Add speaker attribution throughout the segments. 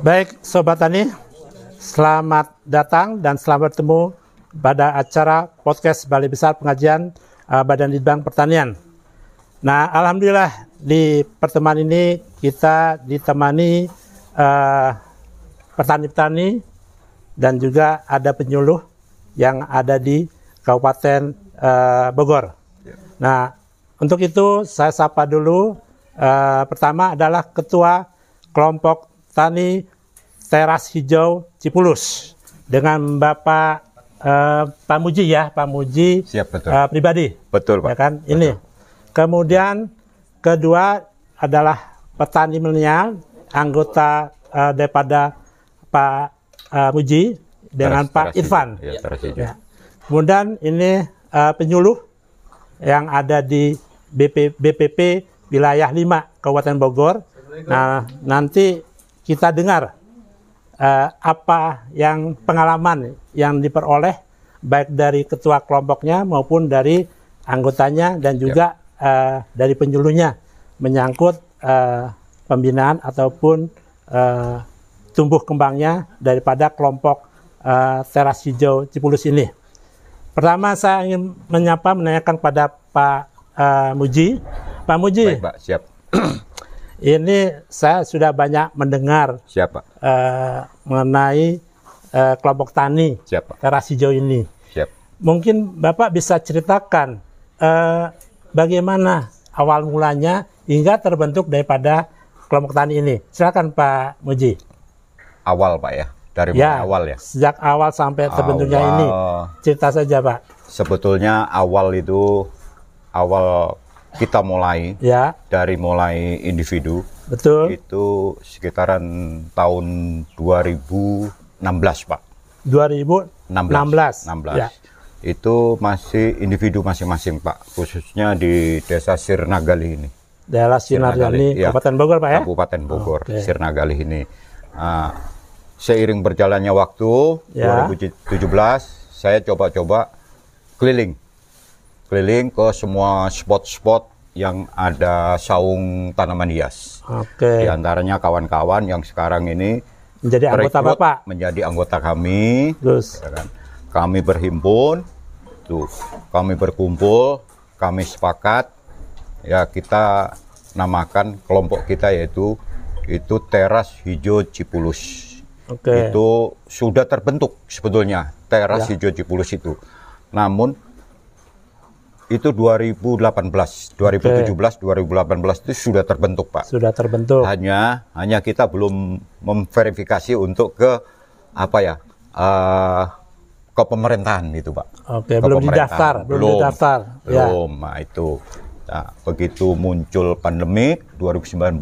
Speaker 1: Baik, Sobat Tani, selamat datang dan selamat bertemu pada acara podcast Balai Besar Pengajian uh, Badan Litbang Pertanian. Nah, Alhamdulillah di pertemuan ini kita ditemani uh, petani-petani dan juga ada penyuluh yang ada di Kabupaten uh, Bogor. Nah, untuk itu saya sapa dulu. Uh, pertama adalah Ketua Kelompok Tani Teras Hijau Cipulus dengan Bapak uh, Pak Muji ya, Pak Muji
Speaker 2: Siap, betul.
Speaker 1: uh, pribadi.
Speaker 2: Betul, Pak.
Speaker 1: Ya kan? Ini. Kemudian kedua adalah petani milenial, anggota uh, daripada Pak uh, Muji dengan
Speaker 2: Teras-
Speaker 1: Pak
Speaker 2: teras
Speaker 1: Irfan.
Speaker 2: Ya, teras hijau.
Speaker 1: Ya. Kemudian ini uh, penyuluh yang ada di BP, BPP wilayah 5 Kabupaten Bogor. Nah, nanti kita dengar uh, apa yang pengalaman yang diperoleh baik dari ketua kelompoknya maupun dari anggotanya dan juga uh, dari penyuluhnya menyangkut uh, pembinaan ataupun uh, tumbuh kembangnya daripada kelompok uh, teras hijau Cipulus ini. Pertama saya ingin menyapa menanyakan pada Pak uh, Muji. Pak Muji,
Speaker 2: Baik, Pak. Siap.
Speaker 1: ini saya sudah banyak mendengar
Speaker 2: Siap, Pak.
Speaker 1: uh, mengenai uh, kelompok tani
Speaker 2: Siap, Pak.
Speaker 1: teras hijau ini.
Speaker 2: Siap.
Speaker 1: Mungkin Bapak bisa ceritakan uh, bagaimana awal mulanya hingga terbentuk daripada kelompok tani ini. Silakan Pak Muji.
Speaker 2: Awal, Pak ya. Dari
Speaker 1: Ya,
Speaker 2: awal ya?
Speaker 1: sejak awal sampai terbentuknya
Speaker 2: Awal.
Speaker 1: ini. Cerita saja Pak.
Speaker 2: Sebetulnya awal itu awal kita mulai
Speaker 1: Ya,
Speaker 2: dari mulai individu
Speaker 1: betul.
Speaker 2: itu sekitaran tahun 2016, Pak.
Speaker 1: 2016.
Speaker 2: 16. 16.
Speaker 1: Ya.
Speaker 2: Itu masih individu masing-masing, Pak. Khususnya di Desa Sirnagali ini.
Speaker 1: Daerah Sinarjani,
Speaker 2: Iya.
Speaker 1: Kabupaten Bogor, Pak ya?
Speaker 2: Kabupaten Bogor,
Speaker 1: Oke.
Speaker 2: Sirnagali ini. Ah, seiring berjalannya waktu,
Speaker 1: Ya.
Speaker 2: 2017, saya coba-coba keliling. Keliling ke semua spot-spot yang ada saung tanaman hias.
Speaker 1: Oke.
Speaker 2: Di antaranya kawan-kawan yang sekarang ini
Speaker 1: Menjadi anggota Bapak.
Speaker 2: menjadi anggota kami.
Speaker 1: Terus,
Speaker 2: ya kan. Kami berhimpun, tuh, kami berkumpul, kami sepakat, ya kita namakan kelompok kita yaitu itu teras hijau Cipulus.
Speaker 1: oke.
Speaker 2: Itu sudah terbentuk sebetulnya teras
Speaker 1: Ya.
Speaker 2: hijau Cipulus itu. Namun itu 2018, 2017, 2018 itu sudah terbentuk Pak.
Speaker 1: Sudah terbentuk.
Speaker 2: Hanya hanya kita belum memverifikasi untuk ke apa ya eh, ke pemerintahan itu pak.
Speaker 1: Oke,
Speaker 2: Ke
Speaker 1: belum didaftar, belum didaftar. Ya.
Speaker 2: Belum. Nah itu. Nah, begitu muncul pandemik 2019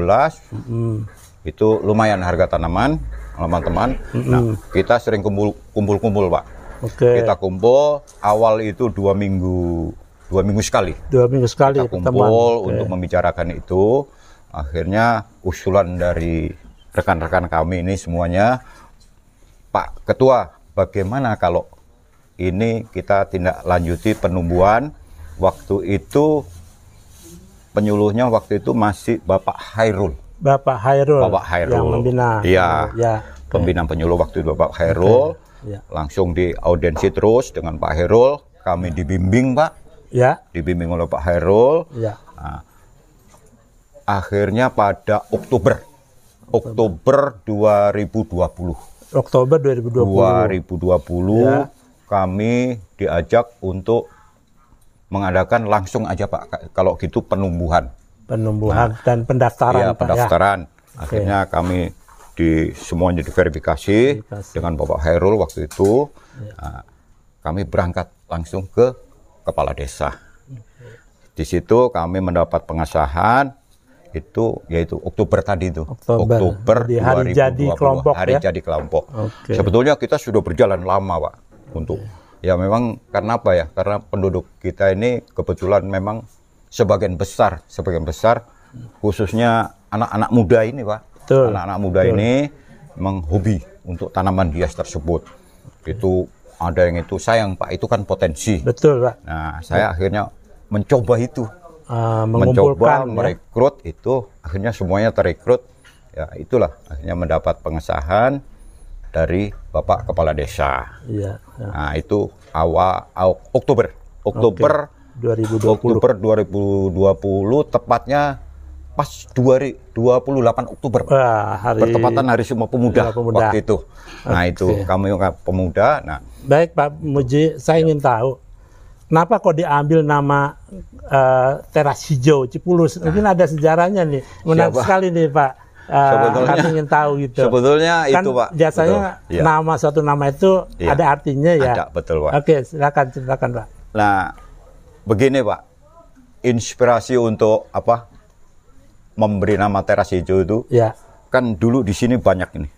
Speaker 1: Hmm.
Speaker 2: itu lumayan harga tanaman teman-teman. Nah kita sering kumpul kumpul-kumpul pak.
Speaker 1: Oke.
Speaker 2: Kita kumpul awal itu dua minggu dua minggu sekali
Speaker 1: Dua minggu sekali
Speaker 2: kita kumpul
Speaker 1: Oke.
Speaker 2: untuk membicarakan itu. Akhirnya usulan dari rekan-rekan kami ini semuanya, Pak Ketua, bagaimana kalau ini kita tindak lanjuti penumbuhan? Waktu itu penyuluhnya waktu itu masih Bapak Hairul,
Speaker 1: Bapak Hairul.
Speaker 2: Bapak Hairul.
Speaker 1: Yang membina.
Speaker 2: Iya.
Speaker 1: Ya.
Speaker 2: pembina penyuluh waktu itu Bapak Hairul.
Speaker 1: Ya.
Speaker 2: Langsung di audiensi terus dengan Pak Hairul. Kami dibimbing Pak,
Speaker 1: Ya.
Speaker 2: dibimbing oleh Pak Hairul.
Speaker 1: Ya.
Speaker 2: akhirnya pada Oktober Oktober 2020
Speaker 1: Oktober 2020.
Speaker 2: 2020
Speaker 1: Ya.
Speaker 2: kami diajak untuk mengadakan langsung aja Pak Ka- kalau gitu penumbuhan
Speaker 1: Penumbuhan dan pendaftaran,
Speaker 2: ya
Speaker 1: Pak,
Speaker 2: pendaftaran akhirnya kami di semuanya diverifikasi
Speaker 1: Verifikasi.
Speaker 2: dengan Bapak Hairul waktu itu Nah, kami berangkat langsung ke kepala desa. Di situ kami mendapat pengesahan itu yaitu Oktober tadi itu.
Speaker 1: Oktober. Di hari jadi kelompok,
Speaker 2: hari
Speaker 1: ya?
Speaker 2: jadi kelompok.
Speaker 1: Oke.
Speaker 2: sebetulnya kita sudah berjalan lama pak untuk ya memang karena apa ya? Karena penduduk kita ini kebetulan memang sebagian besar sebagian besar khususnya anak-anak muda ini pak.
Speaker 1: Betul.
Speaker 2: anak-anak muda ini memang hobi untuk tanaman hias tersebut. Itu ada yang itu sayang pak itu kan potensi
Speaker 1: Betul, Pak.
Speaker 2: nah saya akhirnya mencoba itu
Speaker 1: Ah,
Speaker 2: mencoba
Speaker 1: ya.
Speaker 2: merekrut itu akhirnya semuanya terekrut ya itulah akhirnya mendapat pengesahan dari Bapak Kepala Desa.
Speaker 1: Iya. ya.
Speaker 2: Nah, itu awal Oktober. Oktober
Speaker 1: 2020.
Speaker 2: Oktober 2020 tepatnya pas 2 28 Oktober.
Speaker 1: Wah, hari
Speaker 2: Bertepatan Hari Sumpah Pemuda,
Speaker 1: Sumpah Pemuda.
Speaker 2: waktu itu. Nah, itu kami pemuda. Nah,
Speaker 1: Baik Pak Muji, saya ingin tahu kenapa kok diambil nama eh, teras hijau Cipulus? Mungkin ada sejarahnya nih. Menarik
Speaker 2: Siapa?
Speaker 1: sekali nih Pak.
Speaker 2: Sebetulnya-
Speaker 1: kami ingin tahu gitu.
Speaker 2: sebetulnya
Speaker 1: kan
Speaker 2: itu, Pak.
Speaker 1: Biasanya
Speaker 2: Betul. Iya.
Speaker 1: nama suatu nama itu
Speaker 2: Iya.
Speaker 1: ada artinya ya.
Speaker 2: Ada, betul, Pak.
Speaker 1: Oke, silakan silakan Pak.
Speaker 2: Nah, begini Pak, inspirasi untuk apa memberi nama teras hijau itu
Speaker 1: Ya.
Speaker 2: kan dulu di sini banyak ini.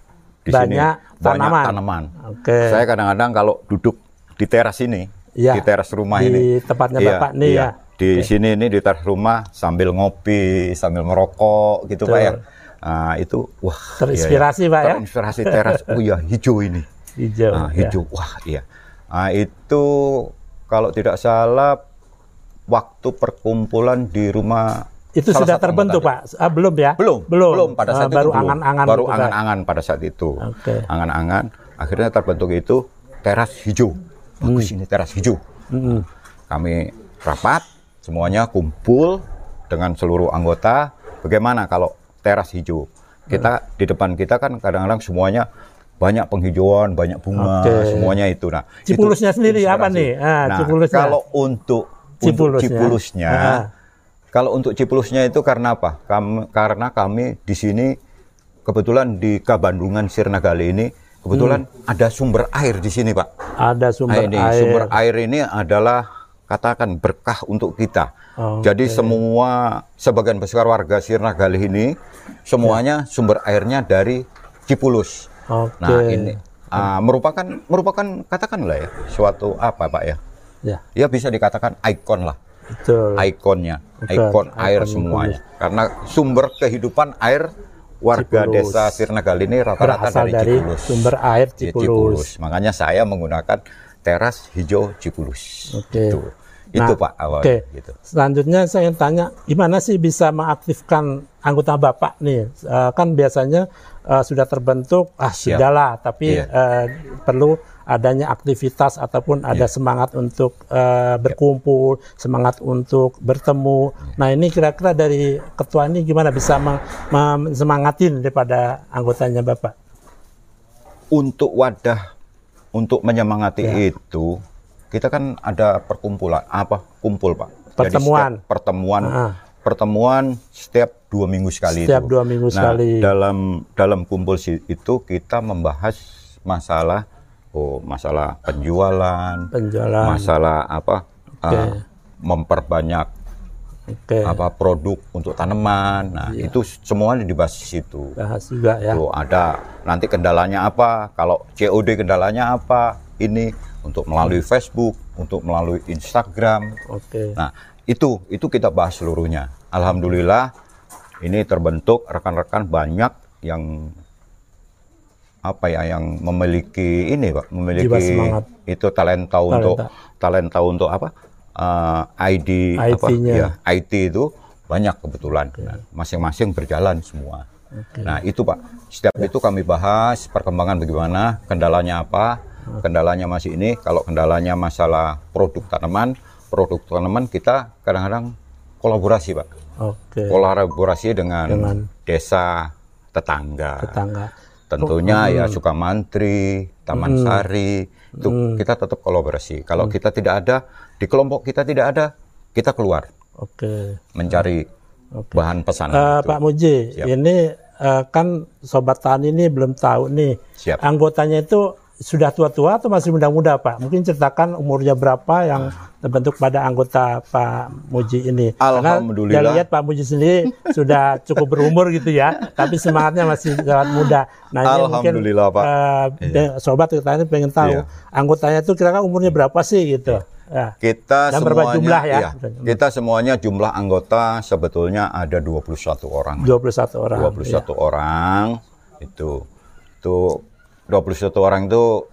Speaker 2: Di sini
Speaker 1: Banyak
Speaker 2: banyak
Speaker 1: tanaman.
Speaker 2: tanaman.
Speaker 1: Oke.
Speaker 2: Saya kadang-kadang kalau duduk di teras ini,
Speaker 1: Iya.
Speaker 2: di teras rumah
Speaker 1: Di
Speaker 2: ini,
Speaker 1: tempatnya
Speaker 2: Iya,
Speaker 1: Bapak nih
Speaker 2: iya.
Speaker 1: ya.
Speaker 2: Di sini ini di teras rumah sambil ngopi, sambil merokok gitu
Speaker 1: Betul.
Speaker 2: Pak ya. Nah, itu wah
Speaker 1: Terinspirasi,
Speaker 2: iya, iya.
Speaker 1: Pak, ya?
Speaker 2: Terinspirasi teras. Oh iya, hijau ini.
Speaker 1: Hijau.
Speaker 2: Nah,
Speaker 1: ya.
Speaker 2: hijau. Wah, iya. Nah, itu kalau tidak salah waktu perkumpulan di rumah
Speaker 1: Itu
Speaker 2: salah
Speaker 1: sudah terbentuk. Pak? Ah, belum ya?
Speaker 2: Belum,
Speaker 1: belum.
Speaker 2: belum pada
Speaker 1: Ah,
Speaker 2: saat itu
Speaker 1: baru angan-angan.
Speaker 2: baru angan-angan pada saat itu.
Speaker 1: Oke.
Speaker 2: Angan-angan. Akhirnya terbentuk itu teras hijau. Bagus
Speaker 1: Hmm.
Speaker 2: ini teras hijau.
Speaker 1: Mm-mm.
Speaker 2: Kami rapat, semuanya kumpul dengan seluruh anggota. Bagaimana kalau teras hijau? Kita di depan kita kan kadang-kadang semuanya banyak penghijauan, banyak bunga,
Speaker 1: Oke.
Speaker 2: semuanya itu. Nah, itu
Speaker 1: Cipulusnya sendiri apa nih? Ah,
Speaker 2: nah,
Speaker 1: Cipulusnya.
Speaker 2: kalau untuk untuk
Speaker 1: Cipulusnya.
Speaker 2: Cipulusnya,
Speaker 1: Ah.
Speaker 2: Kalau untuk Cipulusnya itu karena apa? Kam- karena kami di sini kebetulan di Kabandungan Sirnagali ini kebetulan ada sumber air di sini, Pak.
Speaker 1: Ada sumber
Speaker 2: Nah, ini
Speaker 1: air.
Speaker 2: sumber air ini adalah katakan berkah untuk kita.
Speaker 1: Oke.
Speaker 2: Jadi semua sebagian besar warga Sirnagali ini semuanya sumber airnya dari Cipulus.
Speaker 1: Oke.
Speaker 2: Nah, ini ah, merupakan merupakan katakanlah ya suatu apa, Pak ya?
Speaker 1: Ya,
Speaker 2: Ya bisa dikatakan ikon lah,
Speaker 1: betul.
Speaker 2: ikonnya,
Speaker 1: Betul,
Speaker 2: ikon air
Speaker 1: ikon
Speaker 2: semuanya. Karena sumber kehidupan air warga
Speaker 1: Cipulus.
Speaker 2: desa Sirnagali ini rata-rata dari,
Speaker 1: dari
Speaker 2: Cipulus.
Speaker 1: sumber air
Speaker 2: Ya,
Speaker 1: Cipulus.
Speaker 2: Makanya saya menggunakan teras hijau Cipulus.
Speaker 1: Oke.
Speaker 2: Itu, itu
Speaker 1: Nah,
Speaker 2: Pak awal.
Speaker 1: Oke.
Speaker 2: Gitu.
Speaker 1: Selanjutnya saya ingin tanya, gimana sih bisa mengaktifkan anggota Bapak nih? Eh, kan biasanya eh, sudah terbentuk, ah
Speaker 2: Siap.
Speaker 1: sudahlah, tapi
Speaker 2: Iya.
Speaker 1: eh, perlu adanya aktivitas ataupun ada
Speaker 2: Iya.
Speaker 1: semangat untuk eh, berkumpul, semangat untuk bertemu. Nah ini kira-kira dari ketua ini gimana bisa semangatin daripada anggotanya Bapak?
Speaker 2: Untuk wadah untuk menyemangati
Speaker 1: Ya.
Speaker 2: itu kita kan ada perkumpulan apa kumpul Pak. Jadi
Speaker 1: Pertemuan.
Speaker 2: setiap pertemuan
Speaker 1: Ah.
Speaker 2: pertemuan setiap dua minggu sekali
Speaker 1: Setiap
Speaker 2: itu.
Speaker 1: dua minggu
Speaker 2: Nah,
Speaker 1: sekali.
Speaker 2: dalam dalam kumpul itu kita membahas masalah oh masalah penjualan,
Speaker 1: Penjualan.
Speaker 2: masalah apa
Speaker 1: Oke.
Speaker 2: uh, memperbanyak
Speaker 1: Oke,
Speaker 2: apa produk untuk tanaman. Nah,
Speaker 1: Iya.
Speaker 2: itu semuanya dibahas di situ.
Speaker 1: bahas juga ya.
Speaker 2: Tuh ada nanti kendalanya apa? Kalau COD kendalanya apa? Ini untuk melalui Facebook, untuk melalui Instagram.
Speaker 1: Oke.
Speaker 2: Nah, itu itu kita bahas seluruhnya. Alhamdulillah ini terbentuk rekan-rekan banyak yang apa ya yang memiliki ini Pak, memiliki itu talenta untuk talenta untuk apa? eh, ID apa ya, IT itu banyak kebetulan. Nah, Masing-masing berjalan semua.
Speaker 1: Oke.
Speaker 2: Nah, itu Pak. Setiap itu kami bahas perkembangan bagaimana, kendalanya apa, kendalanya masih ini. Kalau kendalanya masalah produk tanaman, produk tanaman kita kadang-kadang kolaborasi, Pak.
Speaker 1: Oke.
Speaker 2: Kolaborasi dengan,
Speaker 1: Dengan
Speaker 2: desa tetangga.
Speaker 1: tetangga.
Speaker 2: Tentunya ya Sukamantri, Taman Sari, itu kita tetap kolaborasi. Kalau kita tidak ada, di kelompok kita tidak ada, kita keluar
Speaker 1: Oke.
Speaker 2: mencari
Speaker 1: Oke.
Speaker 2: bahan pesanan itu.
Speaker 1: Pak Muji,
Speaker 2: Siap.
Speaker 1: ini eh, kan sobat tani ini belum tahu nih
Speaker 2: Siap.
Speaker 1: anggotanya itu sudah tua-tua atau masih muda-muda Pak? Mungkin ceritakan umurnya berapa yang terbentuk pada anggota Pak Muji ini.
Speaker 2: Alhamdulillah.
Speaker 1: Karena saya lihat Pak Muji sendiri sudah cukup berumur gitu ya, tapi semangatnya masih sangat muda. Nah ini mungkin
Speaker 2: Alhamdulillah, Pak.
Speaker 1: eh, de- sobat tani pengen tahu
Speaker 2: Iya.
Speaker 1: anggotanya itu kira-kira umurnya berapa sih gitu? Ya.
Speaker 2: Kita
Speaker 1: Dan berapa
Speaker 2: semuanya
Speaker 1: jumlah ya?
Speaker 2: iya, kita semuanya jumlah anggota sebetulnya ada 21 orang.
Speaker 1: 21 orang.
Speaker 2: 21 orang itu itu 21 orang itu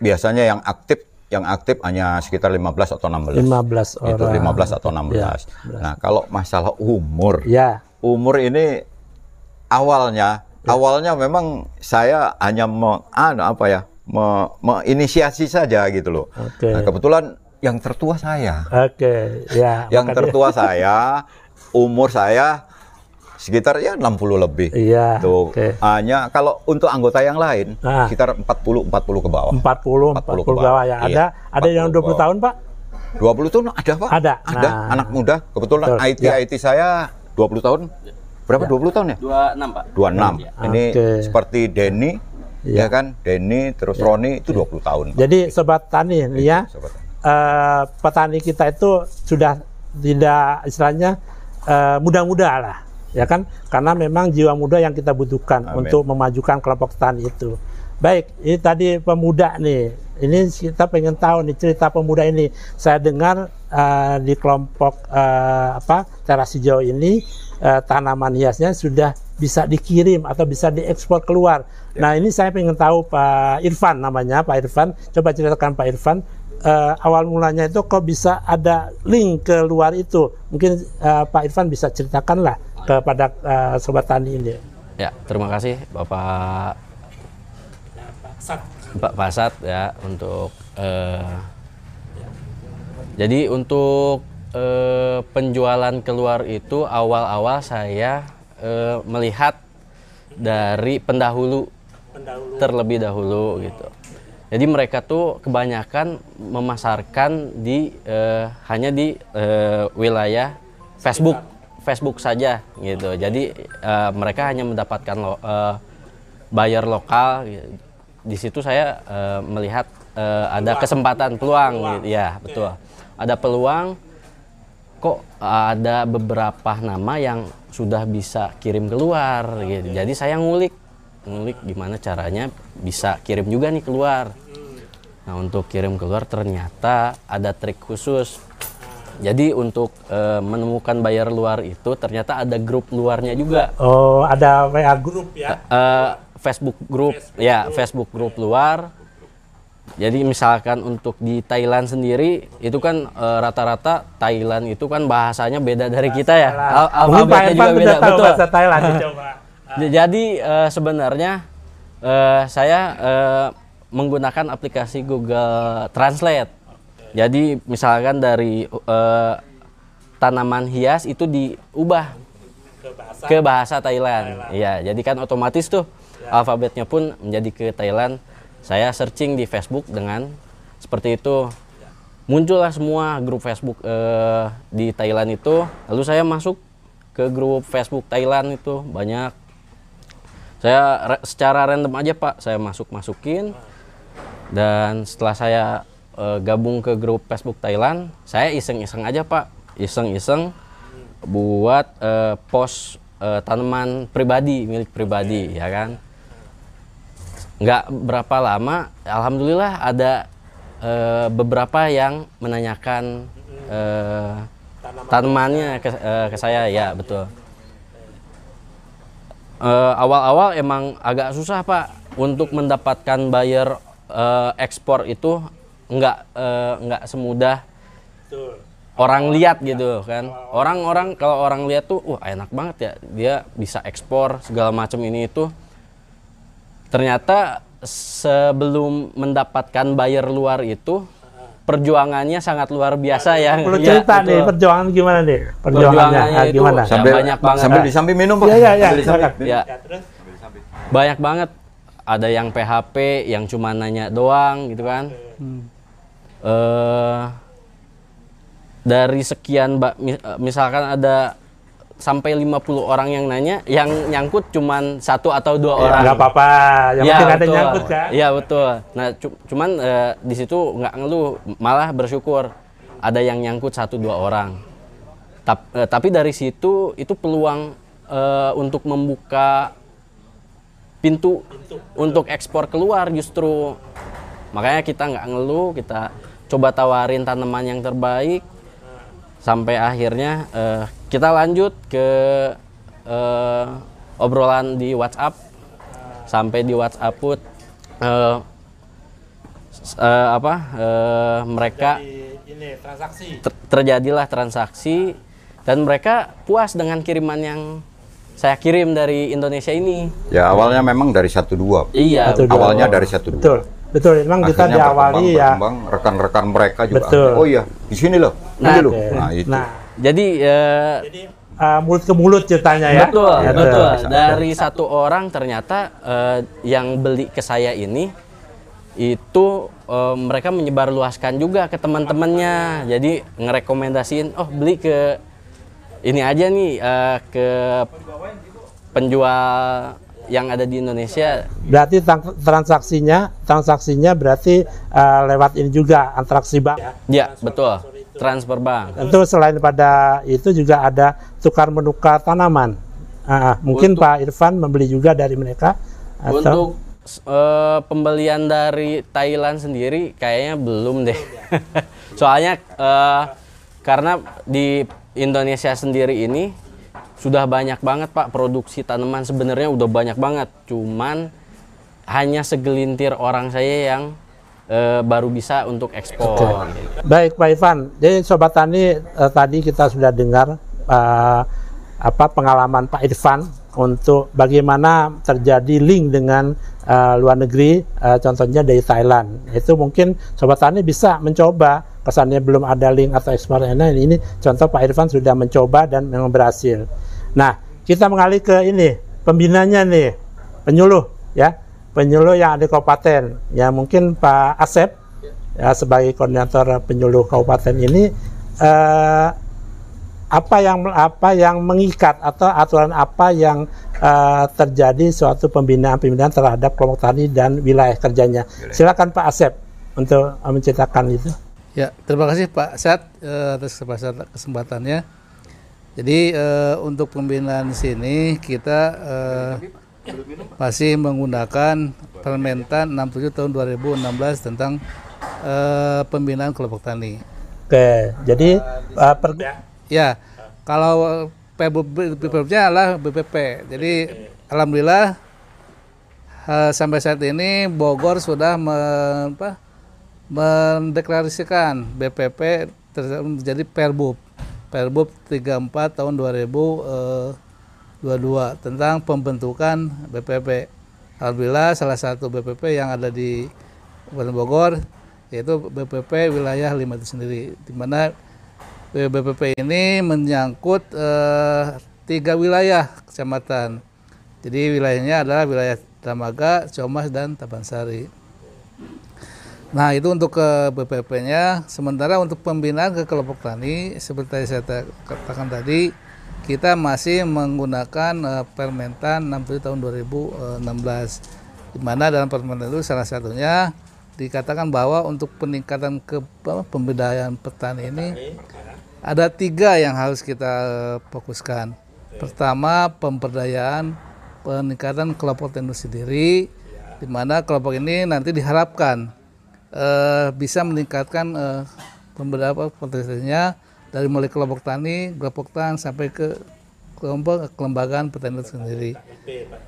Speaker 2: biasanya yang aktif yang aktif hanya sekitar 15 atau 16.
Speaker 1: 15 orang.
Speaker 2: Itu 15 atau 16.
Speaker 1: Ya,
Speaker 2: Nah, kalau masalah umur,
Speaker 1: Ya,
Speaker 2: umur ini awalnya awalnya memang saya hanya me, anu, apa ya, me, menginisiasi saja gitu loh.
Speaker 1: Oke.
Speaker 2: Nah, kebetulan yang tertua saya.
Speaker 1: Oke, ya.
Speaker 2: Yang tertua saya, umur saya sekitar ya 60 lebih.
Speaker 1: Iya.
Speaker 2: Tuh.
Speaker 1: Oke.
Speaker 2: Hanya kalau untuk anggota yang lain
Speaker 1: Ah.
Speaker 2: sekitar 40 40 ke bawah.
Speaker 1: 40 40 ke bawah ya. Ada
Speaker 2: Iya,
Speaker 1: ada yang
Speaker 2: 40
Speaker 1: 20
Speaker 2: bawah.
Speaker 1: tahun, Pak?
Speaker 2: 20 tahun ada, Pak?
Speaker 1: Ada.
Speaker 2: Ada
Speaker 1: Nah.
Speaker 2: anak muda. Kebetulan
Speaker 1: Betul,
Speaker 2: IT
Speaker 1: ya.
Speaker 2: IT saya 20 tahun. Berapa? 20 tahun ya?
Speaker 3: 26 Pak.
Speaker 2: 26. Ini
Speaker 1: Oke.
Speaker 2: seperti Denny
Speaker 1: Iya.
Speaker 2: ya kan? Denny terus Roni itu 20 tahun. Pak.
Speaker 1: Jadi sobat tani ya,
Speaker 2: Sobat.
Speaker 1: eh, petani kita itu sudah tidak istilahnya eh, muda-muda lah, ya kan? Karena memang jiwa muda yang kita butuhkan
Speaker 2: Amin.
Speaker 1: untuk memajukan kelompok tani itu. Baik, ini tadi pemuda nih. Ini kita pengen tahu nih cerita pemuda ini. Saya dengar eh, di kelompok eh, apa teras hijau ini eh, tanaman hiasnya sudah bisa dikirim atau bisa diekspor keluar. Nah ini saya pengen tahu Pak Irfan namanya Pak Irfan. Coba ceritakan Pak Irfan eh, awal mulanya itu kok bisa ada link ke luar itu. Mungkin eh, Pak Irfan bisa ceritakan lah kepada eh, sobat tani ini.
Speaker 3: Ya, terima kasih Bapak Pak Pasat ya untuk eh, jadi untuk eh, penjualan keluar itu awal-awal saya eh, melihat dari pendahulu terlebih dahulu gitu. Jadi mereka tuh kebanyakan memasarkan di eh, hanya di eh, wilayah Facebook, Facebook saja gitu. Jadi eh, mereka hanya mendapatkan lo, eh, buyer lokal. Di situ saya eh, melihat eh, ada kesempatan peluang, gitu. ya betul. Ada peluang. Kok ada beberapa nama yang sudah bisa kirim keluar gitu. Jadi saya ngulik ngulik gimana caranya bisa kirim juga nih keluar. Nah untuk kirim keluar ternyata ada trik khusus. Jadi untuk eh, menemukan buyer luar itu ternyata ada grup luarnya juga.
Speaker 1: Oh ada WA grup ya?
Speaker 3: Eh, Facebook grup, ya Facebook grup luar. Jadi misalkan untuk di Thailand sendiri itu kan rata-rata Thailand itu kan bahasanya beda dari kita ya. Al- alfabetnya
Speaker 1: Irfan sudah tahu
Speaker 3: betul.
Speaker 1: bahasa Thailand. coba.
Speaker 3: Jadi eh, sebenarnya eh, saya menggunakan aplikasi Google Translate. Jadi misalkan dari eh, tanaman hias itu diubah ke bahasa Thailand. Iya, jadi kan otomatis tuh alfabetnya pun menjadi ke Thailand. Saya searching di Facebook dengan seperti itu. Muncullah semua grup Facebook eh, di Thailand itu. Lalu saya masuk ke grup Facebook Thailand itu banyak. Saya ra- secara random aja Pak, saya masuk masukin. Dan setelah saya eh, gabung ke grup Facebook Thailand, saya iseng-iseng aja Pak, iseng-iseng buat eh, post eh, tanaman pribadi milik pribadi ya kan? Nggak berapa lama alhamdulillah ada eh, beberapa yang menanyakan eh, tanamannya ke, eh, ke saya. Ya betul. Awal-awal emang agak susah pak untuk mendapatkan buyer eh, ekspor itu nggak eh, nggak semudah orang lihat gitu kan orang-orang kalau orang lihat tuh wah enak banget ya dia bisa ekspor segala macam ini itu ternyata sebelum mendapatkan buyer luar itu perjuangannya sangat luar biasa ya
Speaker 1: Perlu
Speaker 3: Ya,
Speaker 1: cerita nih
Speaker 3: betul.
Speaker 1: perjuangan gimana nih? Perjuangannya
Speaker 3: Perjuangannya
Speaker 1: ah,
Speaker 3: itu
Speaker 1: gimana?
Speaker 3: Ya,
Speaker 2: Sambil
Speaker 3: banyak banget.
Speaker 2: sambil di samping minum, Pak.
Speaker 1: Iya iya iya.
Speaker 2: Sambil minum.
Speaker 3: ya banyak banget ada yang PHP yang cuma nanya doang gitu kan eh dari sekian ba- mi- eh, misalkan ada sampai 50 orang yang nanya yang nyangkut cuman satu atau dua
Speaker 1: Ya,
Speaker 3: orang
Speaker 1: nggak apa-apa. Yang
Speaker 3: Iya,
Speaker 1: penting ada
Speaker 3: betul.
Speaker 1: nyangkut kan.
Speaker 3: Iya betul. Nah cu- cuman eh, di situ nggak ngeluh, malah bersyukur ada yang nyangkut satu dua orang. Tap- eh, tapi dari situ itu peluang eh, untuk membuka pintu untuk ekspor keluar justru makanya kita nggak ngeluh, kita coba tawarin tanaman yang terbaik sampai akhirnya eh, kita lanjut ke eh, obrolan di WhatsApp sampai di WhatsApp put eh, s- eh, apa eh, mereka
Speaker 1: ini transaksi.
Speaker 3: ter- terjadilah transaksi dan mereka puas dengan kiriman yang saya kirim dari Indonesia ini.
Speaker 2: Ya awalnya memang dari satu dua.
Speaker 3: Iya.
Speaker 1: Satu dua.
Speaker 2: Awalnya dari satu dua.
Speaker 1: Betul. Betul. Memang kita diawali ya.
Speaker 2: rekan-rekan mereka juga.
Speaker 1: Betul.
Speaker 2: Oh iya, di sini loh.
Speaker 3: Nah,
Speaker 2: Ini loh. Nah, itu.
Speaker 1: Nah,
Speaker 3: Jadi eh,
Speaker 1: uh, mulut ke mulut ceritanya ya.
Speaker 3: betul,
Speaker 1: Ya,
Speaker 3: betul.
Speaker 2: Bisa.
Speaker 3: Dari satu orang ternyata eh, yang beli ke saya ini itu eh, mereka menyebarluaskan juga ke teman-temannya. Jadi ngerekomendasiin, oh beli ke ini aja nih eh, ke penjual yang ada di Indonesia.
Speaker 1: Berarti tran- transaksinya transaksinya berarti uh, lewat ini juga interaksi bank.
Speaker 3: Ya, betul. Transfer bank.
Speaker 1: Tentu selain pada itu juga ada tukar menukar tanaman. Ah, mungkin Pak Irfan membeli juga dari mereka atau
Speaker 3: Untuk eh, pembelian dari Thailand sendiri kayaknya belum deh. Soalnya eh, karena di Indonesia sendiri ini sudah banyak banget Pak produksi tanaman sebenarnya udah banyak banget. Cuman hanya segelintir orang saya yang eh, baru bisa untuk ekspor.
Speaker 1: Baik Pak Irfan, jadi Sobat Tani eh, tadi kita sudah dengar eh, apa pengalaman Pak Irfan untuk bagaimana terjadi link dengan eh, luar negeri, eh, contohnya dari Thailand. Itu mungkin Sobat Tani bisa mencoba, kesannya belum ada link atau ekspor nah, ini contoh Pak Irfan sudah mencoba dan memang berhasil. Nah, kita mengalih ke ini pembinanya nih, penyuluh ya, penyuluh yang ada di kabupaten. Ya mungkin Pak Asep ya sebagai koordinator penyuluh kabupaten ini eh, apa yang apa yang mengikat atau aturan apa yang eh, terjadi suatu pembinaan-pembinaan terhadap kelompok tani dan wilayah kerjanya. Silakan Pak Asep untuk menceritakan itu.
Speaker 4: Ya, terima kasih Pak Sat eh, atas kesempatan- kesempatannya. Jadi eh, untuk pembinaan sini kita eh, masih menggunakan Permentan 67 tahun 2016 tentang eh, pembinaan kelompok tani.
Speaker 1: Oke, jadi eh, per-
Speaker 4: Ya, kalau PBB-nya adalah BPP. Jadi alhamdulillah eh, sampai saat ini Bogor sudah me- apa, mendeklarasikan BPP ter- menjadi Perbub. Perbub 34 tahun 2022 tentang pembentukan BPP. Alhamdulillah salah satu BPP yang ada di Kabupaten Bogor yaitu BPP wilayah 5 itu sendiri di mana BPP ini menyangkut eh, tiga wilayah kecamatan. Jadi wilayahnya adalah wilayah Dramaga, Comas, dan Tabansari. Nah itu untuk ke BPP-nya. Sementara untuk pembinaan ke kelompok tani, seperti saya ta- katakan tadi, kita masih menggunakan eh, Permentan 67 tahun 2016. Di mana dalam Permentan itu salah satunya dikatakan bahwa untuk peningkatan ke pemberdayaan petani ini ada tiga yang harus kita eh, fokuskan. Pertama, pemberdayaan peningkatan kelompok tani sendiri, di mana kelompok ini nanti diharapkan eh, bisa meningkatkan eh, pemberdayaan potensinya dari mulai kelompok tani, kelompok tani sampai ke kelompok kelembagaan petani itu sendiri.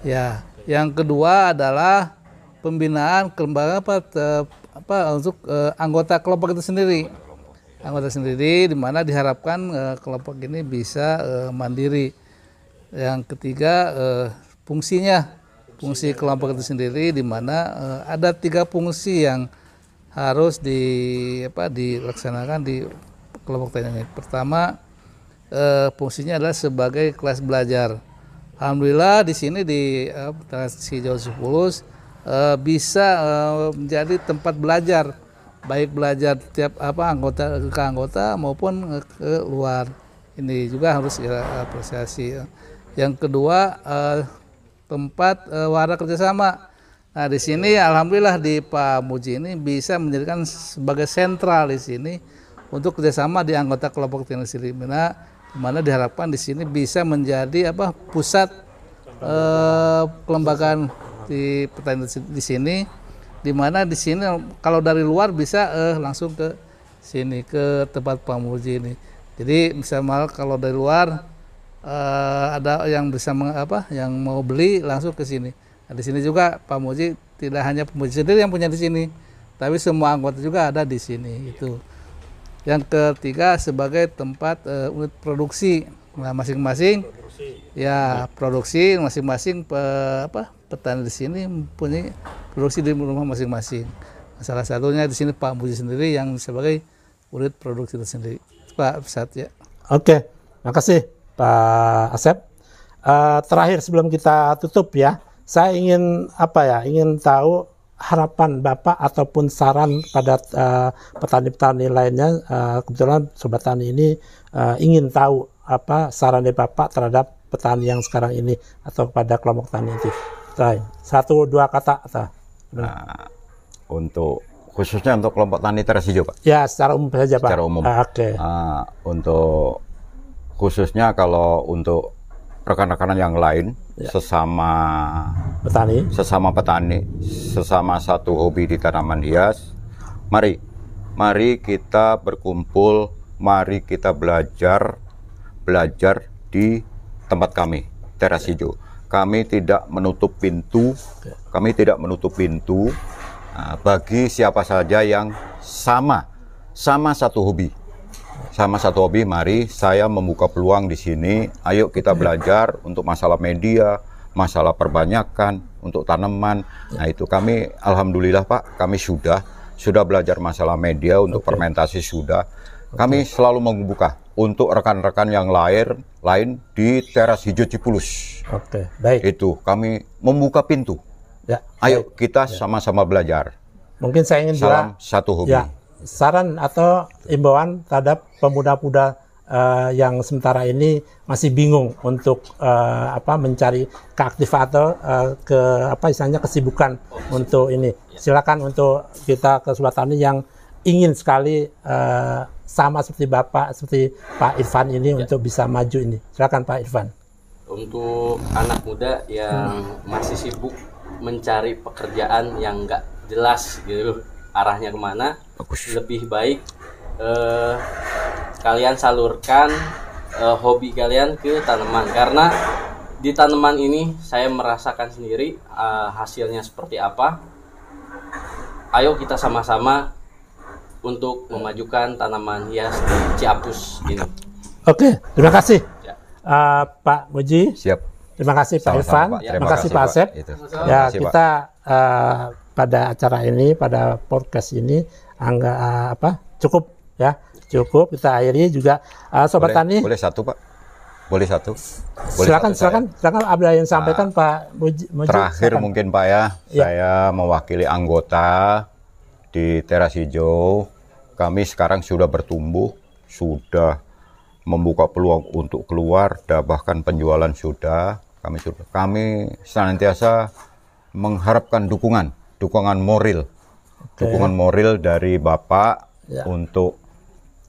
Speaker 4: Ya, yang kedua adalah pembinaan kelembagaan apa, te- apa untuk eh, anggota kelompok itu sendiri anggota sendiri di mana diharapkan eh, kelompok ini bisa eh, mandiri. Yang ketiga eh, fungsinya fungsi kelompok itu sendiri di mana eh, ada tiga fungsi yang harus di apa dilaksanakan di kelompok tani ini. Pertama eh, fungsinya adalah sebagai kelas belajar. Alhamdulillah di sini di eh, Jawa Sepulus eh, bisa eh, menjadi tempat belajar baik belajar tiap apa anggota ke anggota maupun ke luar ini juga harus kita apresiasi yang kedua eh, tempat eh, wadah kerjasama nah di sini alhamdulillah di Pak Muji ini bisa menjadikan sebagai sentral di sini untuk kerjasama di anggota kelompok teknik Sirimina di mana diharapkan di sini bisa menjadi apa pusat eh, kelembagaan di petani di sini di mana di sini kalau dari luar bisa eh, langsung ke sini ke tempat Pak Muji ini. Jadi misalnya kalau dari luar eh, ada yang bisa meng- apa yang mau beli langsung ke sini. Nah, di sini juga Pak Muji tidak hanya Pak Muji sendiri yang punya di sini, tapi semua anggota juga ada di sini itu. Yang ketiga sebagai tempat eh, unit produksi Nah, masing-masing ya produksi masing-masing pe- apa petani di sini mempunyai produksi di rumah masing-masing. Salah satunya di sini Pak Muji sendiri yang sebagai unit produksi itu sendiri. Pak Satya.
Speaker 1: Oke, makasih Pak Asep. Eh, terakhir sebelum kita tutup ya, saya ingin apa ya, ingin tahu harapan Bapak ataupun saran pada eh, petani-petani lainnya. Eh, kebetulan Sobat Tani ini eh, ingin tahu apa saran dari Bapak terhadap petani yang sekarang ini atau kepada kelompok tani itu. Satu dua kata
Speaker 2: Nah, untuk khususnya untuk kelompok tani teras hijau, Pak.
Speaker 1: ya secara umum saja Pak.
Speaker 2: Secara umum.
Speaker 1: Ah, Oke.
Speaker 2: Ah, untuk khususnya kalau untuk rekan-rekan yang lain sesama
Speaker 1: Petani.
Speaker 2: sesama petani, sesama satu hobi di tanaman hias, mari, mari kita berkumpul, mari kita belajar, belajar di tempat kami, teras hijau. Kami tidak menutup pintu, kami tidak menutup pintu ah, bagi siapa saja yang sama, sama satu hobi sama satu hobi, mari saya membuka peluang di sini. Ayo kita belajar untuk masalah media, masalah perbanyakan, untuk tanaman. Nah itu kami, alhamdulillah Pak, kami sudah sudah belajar masalah media untuk fermentasi sudah. Kami selalu membuka untuk rekan-rekan yang lain lain di teras hijau Cipulus.
Speaker 1: Oke, baik.
Speaker 2: Itu kami membuka pintu.
Speaker 1: Ya.
Speaker 2: Ayo kita sama-sama belajar.
Speaker 1: Mungkin saya ingin
Speaker 2: Salam satu hobi.
Speaker 1: ya saran atau imbauan terhadap pemuda-pemuda eh, yang sementara ini masih bingung untuk eh, apa mencari keaktifan atau eh, ke apa istilahnya kesibukan untuk ini. Silakan untuk kita ke Sobat Tani yang ingin sekali eh, sama seperti Bapak seperti Pak Irfan ini untuk bisa maju ini. Silakan Pak Irfan.
Speaker 3: untuk anak muda yang masih sibuk mencari pekerjaan yang nggak jelas gitu arahnya ke mana
Speaker 2: Bagus.
Speaker 3: lebih baik eh, kalian salurkan eh, hobi kalian ke tanaman karena di tanaman ini saya merasakan sendiri eh, hasilnya seperti apa ayo kita sama-sama untuk memajukan tanaman hias di Ciapus ini
Speaker 1: Oke, terima kasih
Speaker 3: Ya.
Speaker 1: Eh, Pak Muji.
Speaker 2: Siap.
Speaker 1: Terima kasih Pak
Speaker 2: Sama-sama,
Speaker 1: Irfan,
Speaker 2: Pak.
Speaker 1: terima
Speaker 2: Terima
Speaker 1: kasih Pak. Asep. Ya kita eh, pada acara ini, pada podcast ini, angga eh, apa cukup ya, cukup kita akhiri juga eh, sobat
Speaker 2: boleh,
Speaker 1: tani.
Speaker 2: Boleh satu Pak? Boleh satu? Boleh
Speaker 1: silakan,
Speaker 2: satu,
Speaker 1: silakan, silakan ada yang sampaikan Pak Muji. Muji,
Speaker 2: Terakhir
Speaker 1: silakan.
Speaker 2: mungkin Pak ya,
Speaker 1: Ya.
Speaker 2: saya mewakili anggota di teras hijau. Kami sekarang sudah bertumbuh, sudah membuka peluang untuk keluar, dan bahkan penjualan sudah. Kami sudah, kami senantiasa mengharapkan dukungan, dukungan moral, dukungan moral dari Bapak
Speaker 1: Ya.
Speaker 2: untuk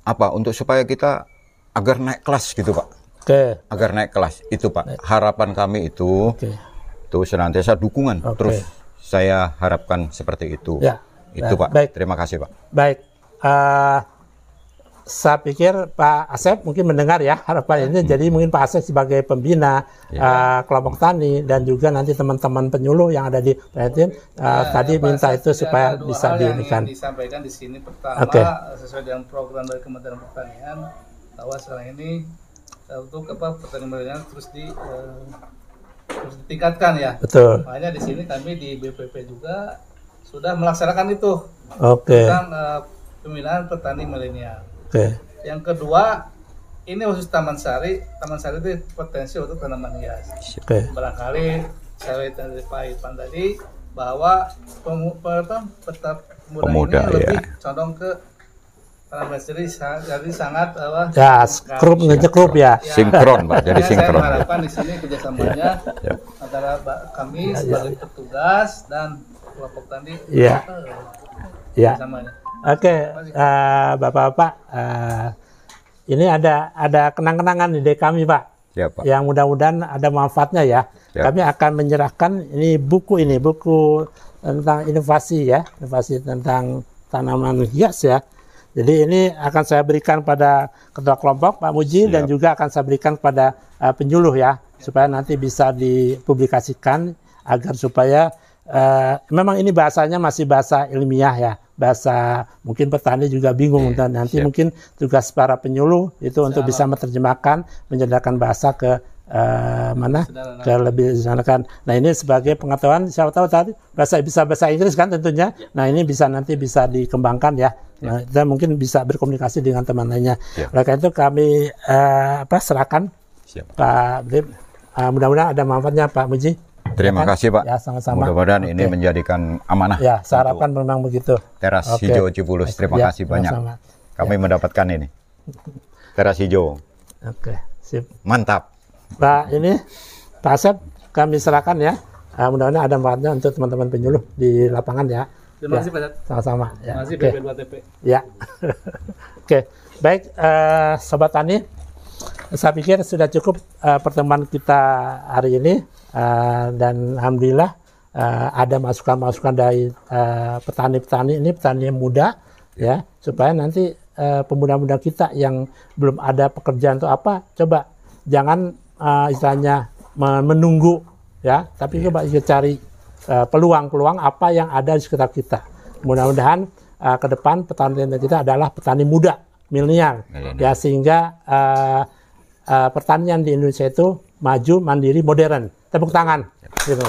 Speaker 2: apa? Untuk supaya kita agar naik kelas gitu Pak.
Speaker 1: Oke,
Speaker 2: agar naik kelas itu pak harapan kami itu
Speaker 1: oke,
Speaker 2: itu senantiasa dukungan
Speaker 1: Oke.
Speaker 2: terus saya harapkan seperti itu
Speaker 1: Ya.
Speaker 2: itu pak
Speaker 1: Baik.
Speaker 2: terima kasih pak
Speaker 1: baik. Eh, saya pikir Pak Asep mungkin mendengar ya harapan ini. Jadi mungkin Pak Asep sebagai pembina eh, kelompok tani dan juga nanti teman-teman penyuluh yang ada di Perhatian eh, tadi
Speaker 4: Pak,
Speaker 1: minta
Speaker 4: saya
Speaker 1: itu
Speaker 4: ada
Speaker 1: supaya
Speaker 4: dua
Speaker 1: bisa
Speaker 4: hal yang
Speaker 1: diinikan.
Speaker 4: ingin disampaikan di sini pertama
Speaker 1: Oke.
Speaker 4: sesuai dengan program dari Kementerian Pertanian bahwa sekarang ini eh, untuk apa pertanian milenial terus di eh, terus ditingkatkan ya.
Speaker 1: Betul.
Speaker 4: Makanya di sini kami di BPP juga sudah melaksanakan itu
Speaker 1: Oke.
Speaker 4: tentang eh, pembinaan petani milenial.
Speaker 1: Oke.
Speaker 4: Yang kedua ini khusus Taman Sari, Taman Sari itu potensi untuk tanaman hias
Speaker 1: Oke.
Speaker 4: barangkali saya dari Pak Irfan tadi bahwa pemu, pe- apa, peta pemuda,
Speaker 2: Pemuda,
Speaker 4: ini lebih
Speaker 2: ya.
Speaker 4: condong ke tanaman jadi sangat, jadi sangat apa
Speaker 1: Ya, grup ngejekrup ya.
Speaker 2: sinkron pak jadi sinkron
Speaker 4: saya mengharapkan di sini kerjasamanya
Speaker 2: Ya.
Speaker 4: antara ba- kami sebagai petugas dan kelompok tani
Speaker 1: Iya.
Speaker 4: eh,
Speaker 1: Ya. Oke, eh, Bapak-bapak, eh, ini ada ada kenang-kenangan di kami, Pak.
Speaker 2: ya pak
Speaker 1: Yang mudah-mudahan ada manfaatnya ya.
Speaker 2: Ya.
Speaker 1: Kami akan menyerahkan ini buku ini, buku tentang inovasi ya, inovasi tentang tanaman hias ya. Jadi ini akan saya berikan pada ketua kelompok Pak Muji dan juga akan saya berikan pada eh, penyuluh ya, supaya nanti bisa dipublikasikan agar supaya eh, memang ini bahasanya masih bahasa ilmiah ya, bahasa mungkin petani juga bingung dan nanti
Speaker 2: siap.
Speaker 1: mungkin tugas para penyuluh itu untuk bisa menerjemahkan menjadikan bahasa ke eh, mana ke lebih disanakan. Nah ini sebagai pengetahuan siapa tahu tadi bahasa bisa bahasa Inggris kan tentunya. Nah ini bisa nanti bisa dikembangkan ya. Nah, dan mungkin bisa berkomunikasi dengan teman lainnya.
Speaker 2: Ya.
Speaker 1: Oleh karena itu kami eh, apa serahkan
Speaker 2: Siap.
Speaker 1: Pak Brib. Ah, mudah-mudahan ada manfaatnya Pak Muji.
Speaker 2: Terima
Speaker 1: Ya kan?
Speaker 2: kasih Pak.
Speaker 1: Ya sama-sama.
Speaker 2: Mudah-mudahan ini
Speaker 1: Oke.
Speaker 2: menjadikan amanah.
Speaker 1: Ya, saya harapkan memang begitu.
Speaker 2: Teras
Speaker 1: Oke.
Speaker 2: hijau Cibulus. Terima
Speaker 1: Ya,
Speaker 2: kasih banyak.
Speaker 1: sama-sama.
Speaker 2: Kami mendapatkan ini. Teras hijau.
Speaker 1: Oke, sip.
Speaker 2: Mantap.
Speaker 1: Pak ini Pak Asep kami serahkan ya. Ah, mudah-mudahan ada manfaatnya untuk teman-teman penyuluh di lapangan ya.
Speaker 4: Terima
Speaker 1: Ya,
Speaker 4: kasih Pak Dad.
Speaker 1: Sama-sama. Ya.
Speaker 4: Terima kasih. BP2TP.
Speaker 1: Ya. Oke, baik eh, sobat tani. Saya pikir sudah cukup eh, pertemuan kita hari ini Eh, dan alhamdulillah eh, ada masukan-masukan dari petani-petani ini petani yang muda ya supaya nanti eh, pemuda-pemuda kita yang belum ada pekerjaan atau apa coba jangan eh, istilahnya me- menunggu ya tapi coba kita cari peluang-peluang apa yang ada di sekitar kita. Mudah-mudahan eh, ke depan petani kita adalah petani muda, milenial, ya sehingga eh, eh, pertanian di Indonesia itu maju, mandiri, modern. Tepuk tangan. Gitu.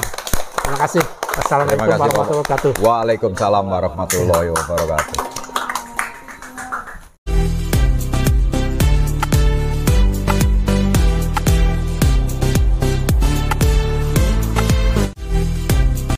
Speaker 1: Terima kasih. Assalamualaikum warahmatullahi wabarakatuh.
Speaker 2: Waalaikumsalam warahmatullahi wabarakatuh.